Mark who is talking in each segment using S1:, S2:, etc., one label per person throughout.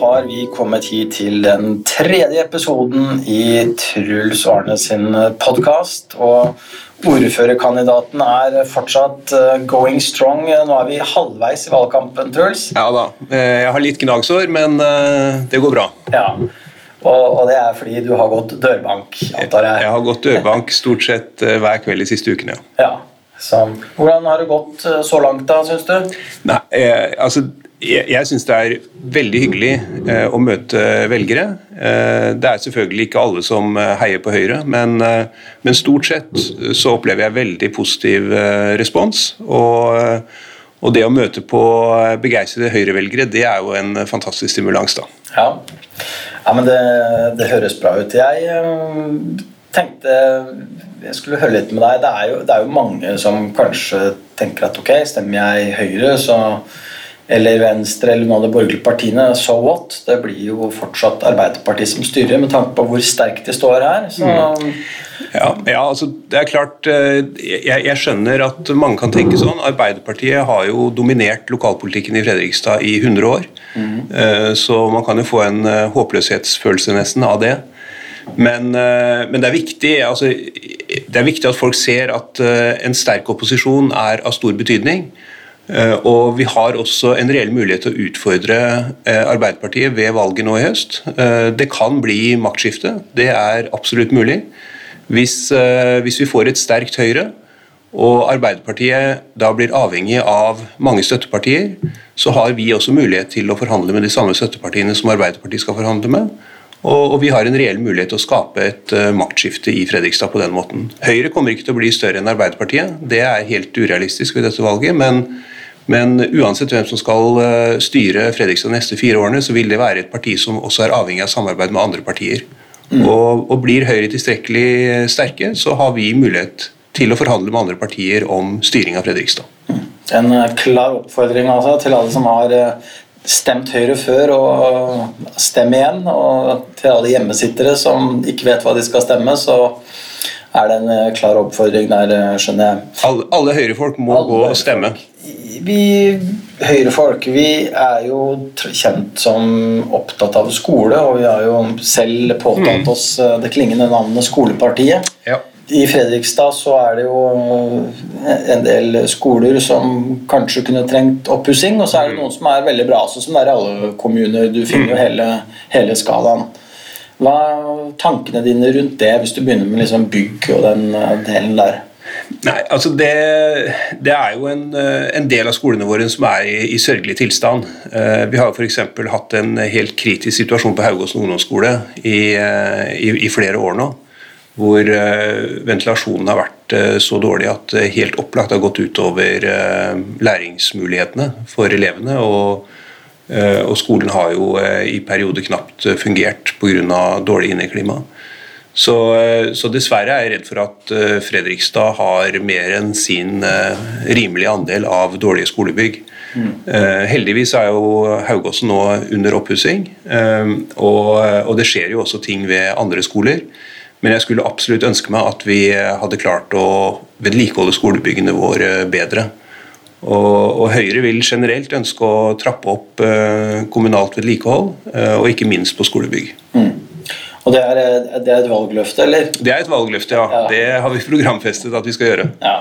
S1: har vi kommet hit til den tredje episoden i Truls Arne sin podkast. Og ordførerkandidaten er fortsatt eh, going strong. Nå er vi halvveis i valgkampen, Truls.
S2: Ja da. Eh, jeg har litt gnagsår, men eh, det går bra.
S1: Ja, og, det er fordi du har gått dørbank, antar jeg.
S2: Jeg har gått dørbank stort sett hver kveld de siste ukene.
S1: Ja. Så, hvordan har det gått så langt, da, syns du?
S2: Nei, eh, altså jeg, jeg syns det er veldig hyggelig eh, å møte velgere. Eh, det er selvfølgelig ikke alle som eh, heier på Høyre, men, eh, men, stort sett så opplever jeg veldig positiv eh, respons. Og, eh, og, det å møte på begeistrede Høyre-velgere, det er jo en fantastisk stimulans, da.
S1: Ja, ja men det, det, høres bra ut. Jeg tenkte jeg skulle høre litt med deg. Det er, jo, det er jo mange som kanskje tenker at ok, stemmer jeg Høyre, så eller Venstre eller noen av de borgerlige partiene, so what? Det blir jo fortsatt Arbeiderpartiet som styrer, med tanke på hvor sterkt de står her. Så mm.
S2: Ja, ja, altså det er klart eh, jeg, jeg, skjønner at mange kan tenke sånn. Arbeiderpartiet har jo dominert lokalpolitikken i Fredrikstad i 100 år. Mm. Så man kan jo få en eh, håpløshetsfølelse nesten av det. Men, men det, er viktig, altså, det er viktig at folk ser at en sterk opposisjon er av stor betydning. Eh, og vi har også en reell mulighet til å utfordre eh, Arbeiderpartiet ved valget nå i høst. Eh, det kan bli maktskifte, det er absolutt mulig. Hvis, hvis vi får et sterkt Høyre, og Arbeiderpartiet da blir avhengig av mange støttepartier, så har vi også mulighet til å forhandle med de samme støttepartiene som Arbeiderpartiet skal forhandle med. Og, vi har en reell mulighet til å skape et maktskifte i Fredrikstad på den måten. Høyre kommer ikke til å bli større enn Arbeiderpartiet, det er helt urealistisk ved dette valget. men men uansett hvem som skal eh, styre Fredrikstad de neste fire årene, så vil det være et parti som også er avhengig av samarbeid med andre partier. Mm. Og, og, Blir Høyre tilstrekkelig sterke, så har vi mulighet til å forhandle med andre partier om styring av Fredrikstad. Mm.
S1: En eh, klar oppfordring altså, til alle som har eh, stemt Høyre før, og stem igjen. Og til alle hjemmesittere som ikke vet hva de skal stemme, så er det en klar oppfordring der, skjønner jeg.
S2: Alle, alle Høyre-folk må alle gå og stemme.
S1: Vi Høyre-folk vi er jo kjent som opptatt av skole, og vi har jo selv påtatt mm. oss eh, det klingende navnet Skolepartiet. Ja. I Fredrikstad så er det jo en del skoler som kanskje kunne trengt oppussing, og så er det mm. noen som er veldig bra, sånn som det er i alle kommuner. Du finner jo mm. hele, hele skalaen. Hva er tankene dine rundt det, hvis du begynner med liksom bygg og den eh, delen der?
S2: Nei, altså det, det, er jo en, eh, en, del av skolene våre som er i, i sørgelig tilstand. Uh, vi har f.eks. hatt en helt kritisk situasjon på Haugåsen ungdomsskole i, i, i, flere år nå. Hvor ventilasjonen har vært så dårlig at helt opplagt har gått utover læringsmulighetene for elevene. Og, og skolen har jo i perioder knapt fungert pga. dårlig inneklima. Så, eh, så, dessverre er jeg redd for at eh, Fredrikstad har mer enn sin eh, rimelige andel av dårlige skolebygg. Mm. Heldigvis er jo Haugåsen nå under oppussing, og, og, det skjer jo også ting ved andre skoler. Men jeg skulle absolutt ønske meg at vi hadde klart å vedlikeholde skolebyggene våre bedre. Og, og Høyre vil generelt ønske å trappe opp kommunalt vedlikehold, og ikke minst på skolebygg. Mm.
S1: Og det er, det er, et valgløfte, eller?
S2: Det er et valgløfte, ja. ja. Det har vi programfestet at vi skal gjøre.
S1: Ja,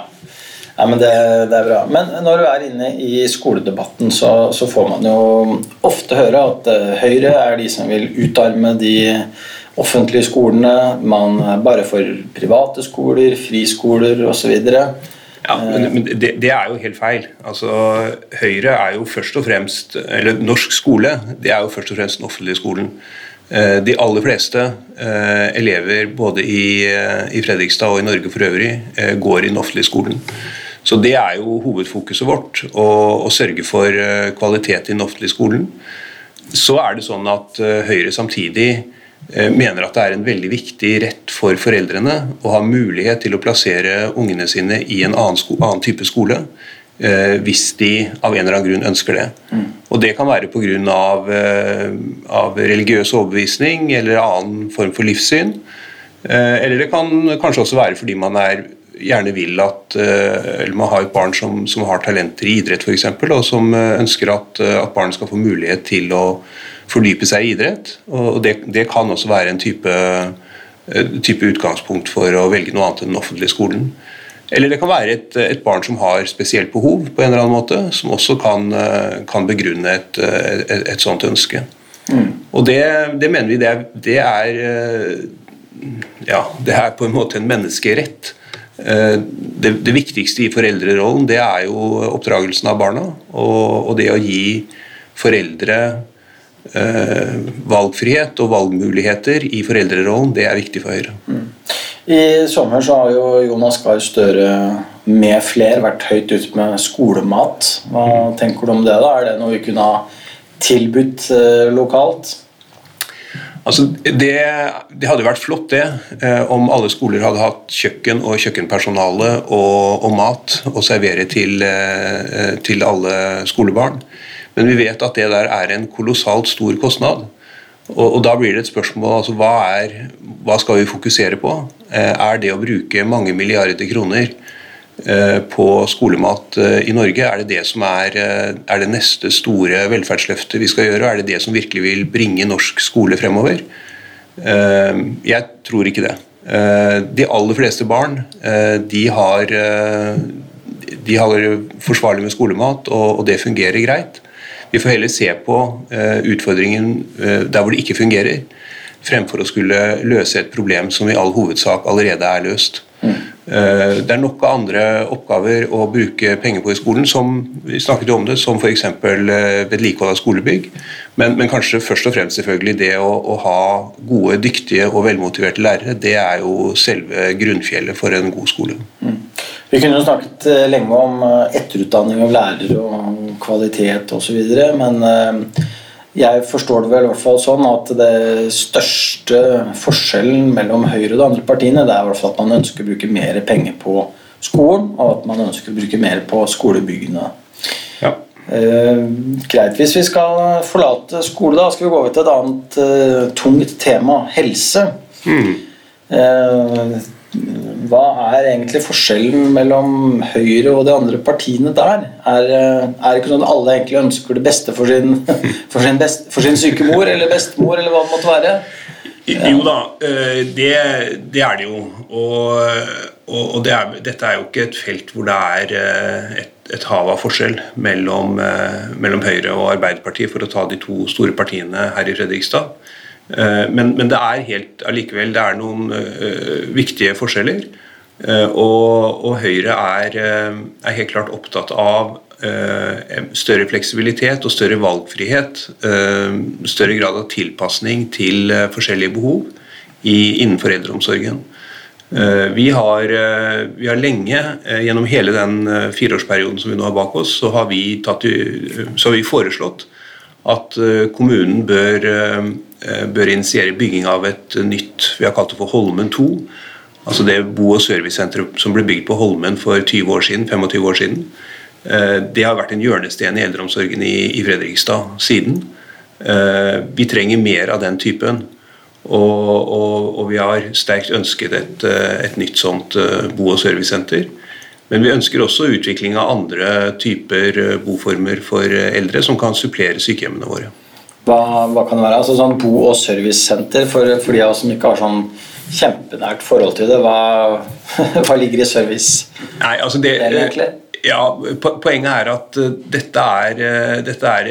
S1: ja men det, det, er bra. Men når du er inne i skoledebatten, så, så, får man jo ofte høre at eh, Høyre er de som vil utarme de offentlige skolene. Man er bare for private skoler, friskoler osv.
S2: Ja, men, det, det, er jo helt feil. Altså, Høyre er jo først og fremst Eller norsk skole, det er jo først og fremst den offentlige skolen. Eh, de aller fleste eh, elever både i, eh, i, Fredrikstad og i Norge for øvrig går i den offentlige skolen. Så det er jo hovedfokuset vårt, å, å sørge for kvalitet i den offentlige skolen. Så er det sånn at Høyre samtidig mener at det er en veldig viktig rett for foreldrene å ha mulighet til å plassere ungene sine i en annen, annen type skole Eh, hvis de av en eller annen grunn ønsker det. Mm. Og Det kan være pga. Av, eh, av religiøs overbevisning eller annen form for livssyn. Eh, eller det kan kanskje også være fordi man er, gjerne vil at eller man har et barn som, som har talenter i idrett f.eks., og som ønsker at, at barnet skal få mulighet til å fordype seg i idrett. Og det, det kan også være en type, type, utgangspunkt for å velge noe annet enn den offentlige skolen. Eller det kan være et, et, barn som har spesielt behov, på en eller annen måte, som også kan, kan begrunne et, et, et, sånt ønske. Mm. Og det, det, mener vi det er, det er, ja, det er på en måte en menneskerett. Det, det, viktigste i foreldrerollen det er jo oppdragelsen av barna. Og, og det å gi foreldre eh, valgfrihet og valgmuligheter i foreldrerollen, det er viktig for Høyre. Mm.
S1: I sommer så har jo Jonas Gahr Støre med flere vært høyt ute med skolemat. Hva tenker du om det? da? Er det noe vi kunne ha tilbudt eh, lokalt?
S2: Altså, det, det, hadde vært flott det, eh, om alle skoler hadde hatt kjøkken og kjøkkenpersonale og, og mat å servere til, eh, til alle skolebarn. Men vi vet at det der er en kolossalt stor kostnad. Og, og da blir det et spørsmål altså hva, er, hva skal vi fokusere på? Eh, er det å bruke mange milliarder kroner eh, på skolemat eh, i Norge, er det det som er, er det neste store velferdsløftet vi skal gjøre? Er det det som virkelig vil bringe norsk skole fremover? Jeg tror ikke det. De aller fleste barn de har, de har forsvarlig med skolemat, og det fungerer greit. Vi får heller se på eh, utfordringen eh, der hvor det ikke fungerer, fremfor å skulle løse et problem som i all hovedsak allerede er løst. Mm. Eh, det er nok av andre oppgaver å bruke penger på i skolen, som vi snakket om det, som f.eks. vedlikehold av skolebygg. Men, men, kanskje først og fremst selvfølgelig det å, å, ha gode, dyktige og velmotiverte lærere. Det er jo selve grunnfjellet for en god skole. Mm.
S1: Vi kunne jo snakket eh, lenge om eh, etterutdanning av lærere og kvalitet osv., men eh, jeg forstår det vel i hvert fall sånn at det største forskjellen mellom Høyre og de andre partiene, det er i hvert fall at man ønsker å bruke mer penger på skolen, og at man ønsker å bruke mer på skolebyggene. Ja. Eh, greit. Hvis vi skal forlate skole, da skal vi gå over til et annet eh, tungt tema helse. Mm. Eh, hva er egentlig forskjellen mellom Høyre og de andre partiene der? Er, det ikke sånn at alle egentlig ønsker det beste for sin, for sin, best, for sin syke mor eller bestemor, eller hva det måtte være?
S2: Jo da, eh, det, det er det jo. Og, og det er, dette er jo ikke et felt hvor det er eh, et, et hav av forskjell mellom, eh, mellom Høyre og Arbeiderpartiet, for å ta de to store partiene her i Fredrikstad. Eh, men, men, det er helt allikevel det er noen uh, viktige forskjeller. Uh, og, og, Høyre er, uh, er, helt klart opptatt av større fleksibilitet og større valgfrihet. større grad av tilpasning til forskjellige behov i, innenfor eldreomsorgen. Vi har, vi har, lenge, gjennom hele den fireårsperioden som vi nå har bak oss, så har vi, tatt, så har vi foreslått at kommunen bør bør initiere bygging av et nytt vi har kalt det for Holmen 2. Altså det bo- og servicesenteret som ble bygd på Holmen for 20 år siden, 25 år siden. Eh, det har vært en hjørnesten i eldreomsorgen i Fredrikstad siden. Eh, vi trenger mer av den typen. Og, og, og vi har sterkt ønsket et, et nytt sånt bo- og servicesenter. Men vi ønsker også utvikling av andre typer boformer for eldre som kan supplere sykehjemmene våre.
S1: Hva, hva, kan det være? Altså sånn Bo- og servicesenter for, for de av oss som ikke har sånn kjempenært forhold til det. Hva, hva ligger i service?
S2: Nei, altså det, det ja, Poenget er at uh, dette er, uh, dette er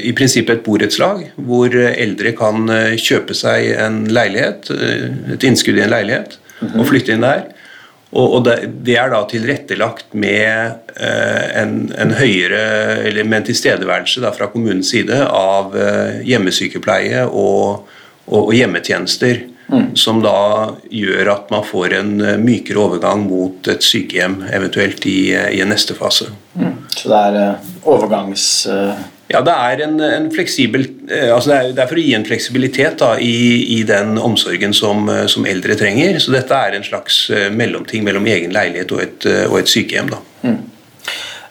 S2: i prinsippet et borettslag hvor eldre kan kjøpe seg en leilighet, et innskudd i en leilighet, mm -hmm. og flytte inn der. Og, det, det, er da tilrettelagt med eh, en, en, høyere eller med en tilstedeværelse da, fra kommunens side av eh, hjemmesykepleie og, og, hjemmetjenester. Mm. Som da gjør at man får en eh, mykere overgang mot et sykehjem, eventuelt i, i neste fase.
S1: Mm. Så det er overgangs...
S2: Ja, det er en, en fleksibel eh, altså det, er, det er, for å gi en fleksibilitet da, i, i, den omsorgen som, eh, som, eldre trenger. Så dette er en slags eh, mellomting mellom egen leilighet og et, og et sykehjem. Da. Mm.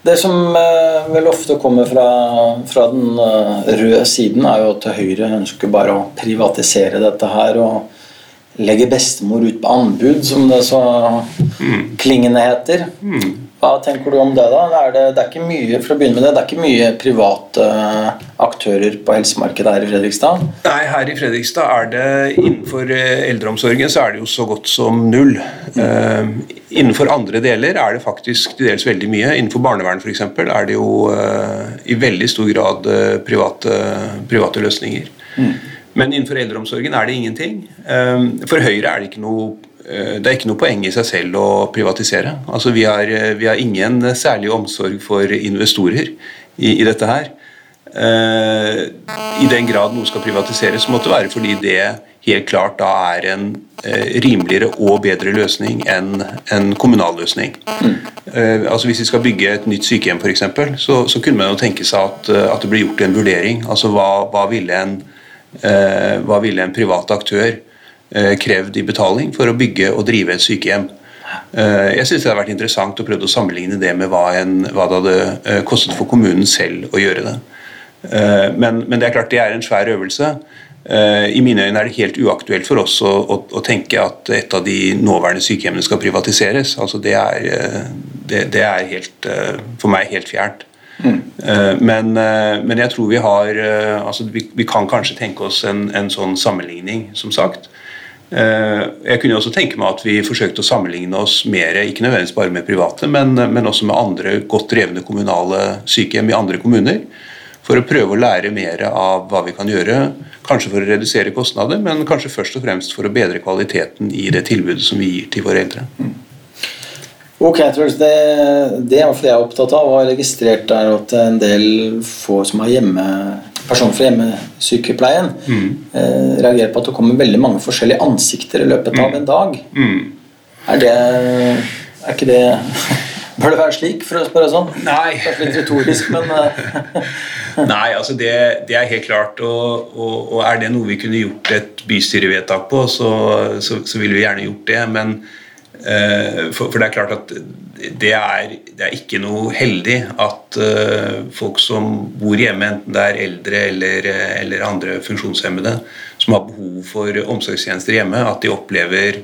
S1: Det som vel ofte kommer fra, fra, den røde siden, er jo at Høyre ønsker bare å privatisere dette her. og legge bestemor ut på anbud, som det så mm. klingende heter. Mm. Hva tenker du om det, da? Det er, det, det er, ikke mye for å begynne med det, det er ikke mye private uh, aktører på helsemarkedet her i Fredrikstad?
S2: Nei, her i Fredrikstad er det innenfor uh, eldreomsorgen så er det jo så godt som null. Mm. Uh, innenfor andre deler er det faktisk til dels veldig mye. Innenfor barnevern f.eks. er det jo i veldig stor grad private, private løsninger. Mm. Men innenfor eldreomsorgen er det ingenting. For Høyre er det ikke noe Eh, det er ikke noe poeng i seg selv å privatisere. Altså, vi, har, eh, vi har ingen særlig omsorg for investorer i, i dette her. Uh, I den grad noe skal privatiseres, måtte det være fordi det helt klart da er en rimeligere og bedre løsning enn en kommunal løsning. Mm. Altså Hvis vi skal bygge et nytt sykehjem, f.eks., så, så kunne man jo tenke seg at, at, det ble gjort en vurdering. Altså Hva, hva, ville, en, hva ville en privat aktør Eh, krevd i betaling for å bygge og drive et sykehjem. Eh, jeg synes det har vært interessant å prøve å sammenligne det med hva, en, hva det hadde eh, kostet for kommunen selv å gjøre det. Men, men, det er klart det er en svær øvelse. I mine øyne er det helt uaktuelt for oss å, å, å tenke at et av de nåværende sykehjemmene skal privatiseres. Altså det, er, det, det er helt, for meg helt fjernt. Mm. Men, men, jeg tror vi har altså vi, vi, kan kanskje tenke oss en, en sånn sammenligning, som sagt. Eh, jeg kunne også tenke meg at vi forsøkte å sammenligne oss mer, ikke nødvendigvis bare med private, men, men, også med andre godt drevne kommunale sykehjem i andre kommuner. For å prøve å lære mer av hva vi kan gjøre, kanskje for å redusere kostnader, men kanskje først og fremst for å bedre kvaliteten i det tilbudet som vi gir til våre eldre.
S1: Ok, Truls. Det, det er jeg opptatt av og har registrert er at en del få som har hjemme personer fra hjemmesykepleien mm. eh, reagerer på at det kommer veldig mange forskjellige ansikter i løpet av mm. en dag. Mm. Er det Er ikke det Bør det være slik, for å spørre sånn?
S2: Nei.
S1: Kanskje litt retorisk, men eh.
S2: Nei, altså det, det, er helt klart. Og, og, og, er det noe vi kunne gjort et bystyrevedtak på, så, så, så ville vi gjerne gjort det. Men for, for, det er klart at det er, det er, ikke noe heldig at uh, folk som bor hjemme, enten det er eldre eller, eller andre funksjonshemmede, som har behov for omsorgstjenester hjemme, at de opplever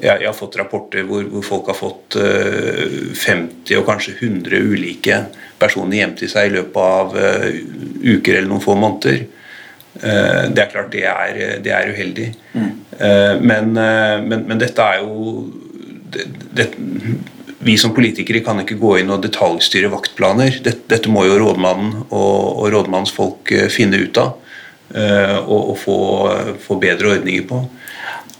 S2: jeg, har fått rapporter hvor, hvor folk har fått uh, eh, 50 og kanskje 100 ulike personer hjem til seg i løpet av uker eller noen få måneder. det er klart det er, det er uheldig. Mm. Men, men, men, dette er jo det, vi som politikere kan ikke gå inn og detaljstyre vaktplaner. Dette må jo rådmannen og, rådmannens folk eh, finne ut av og, og, få, få bedre ordninger på.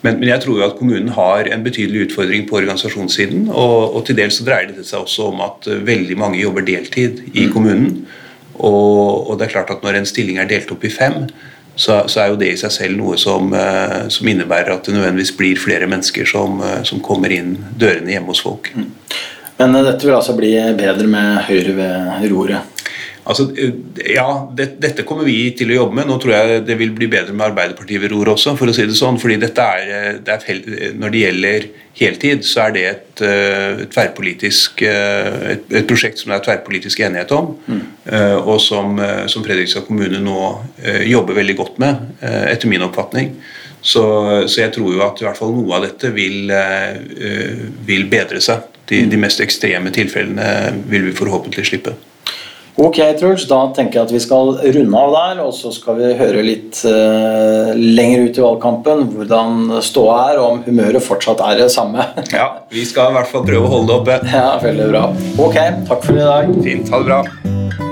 S2: Men, men, jeg tror jo at kommunen har en betydelig utfordring på organisasjonssiden. Og, og til dels så dreier det seg også om at eh, veldig mange jobber deltid i mm. kommunen. Og, og, det er klart at når en stilling er delt opp i fem, så, så, er jo det i seg selv noe som, eh, som, innebærer at det nødvendigvis blir flere mennesker som, eh, som kommer inn dørene hjemme hos folk. Mm.
S1: Men eh, dette vil altså bli bedre med Høyre ved roret?
S2: Altså, ja, det, dette kommer vi til å jobbe med. Nå tror jeg det vil bli bedre med Arbeiderpartiet ved roret også, for å si det sånn. fordi dette er, det er, Når det gjelder heltid, så er det et, et et, et, prosjekt som det er tverrpolitisk enighet om, mm. og som, som Fredrikstad kommune nå jobber veldig godt med, etter min oppfatning. Så, så, jeg tror jo at i hvert fall noe av dette vil, vil bedre seg. De, de mest ekstreme tilfellene vil vi forhåpentlig slippe.
S1: Ok, Truls. Da tenker jeg at vi skal runde av der. Og så skal vi høre litt uh, lenger ut i valgkampen hvordan ståa er, og om humøret fortsatt er det samme.
S2: ja, vi skal i hvert fall prøve å holde det oppe.
S1: Ja, veldig bra. Ok, takk for i dag.
S2: Fint. Ha det bra.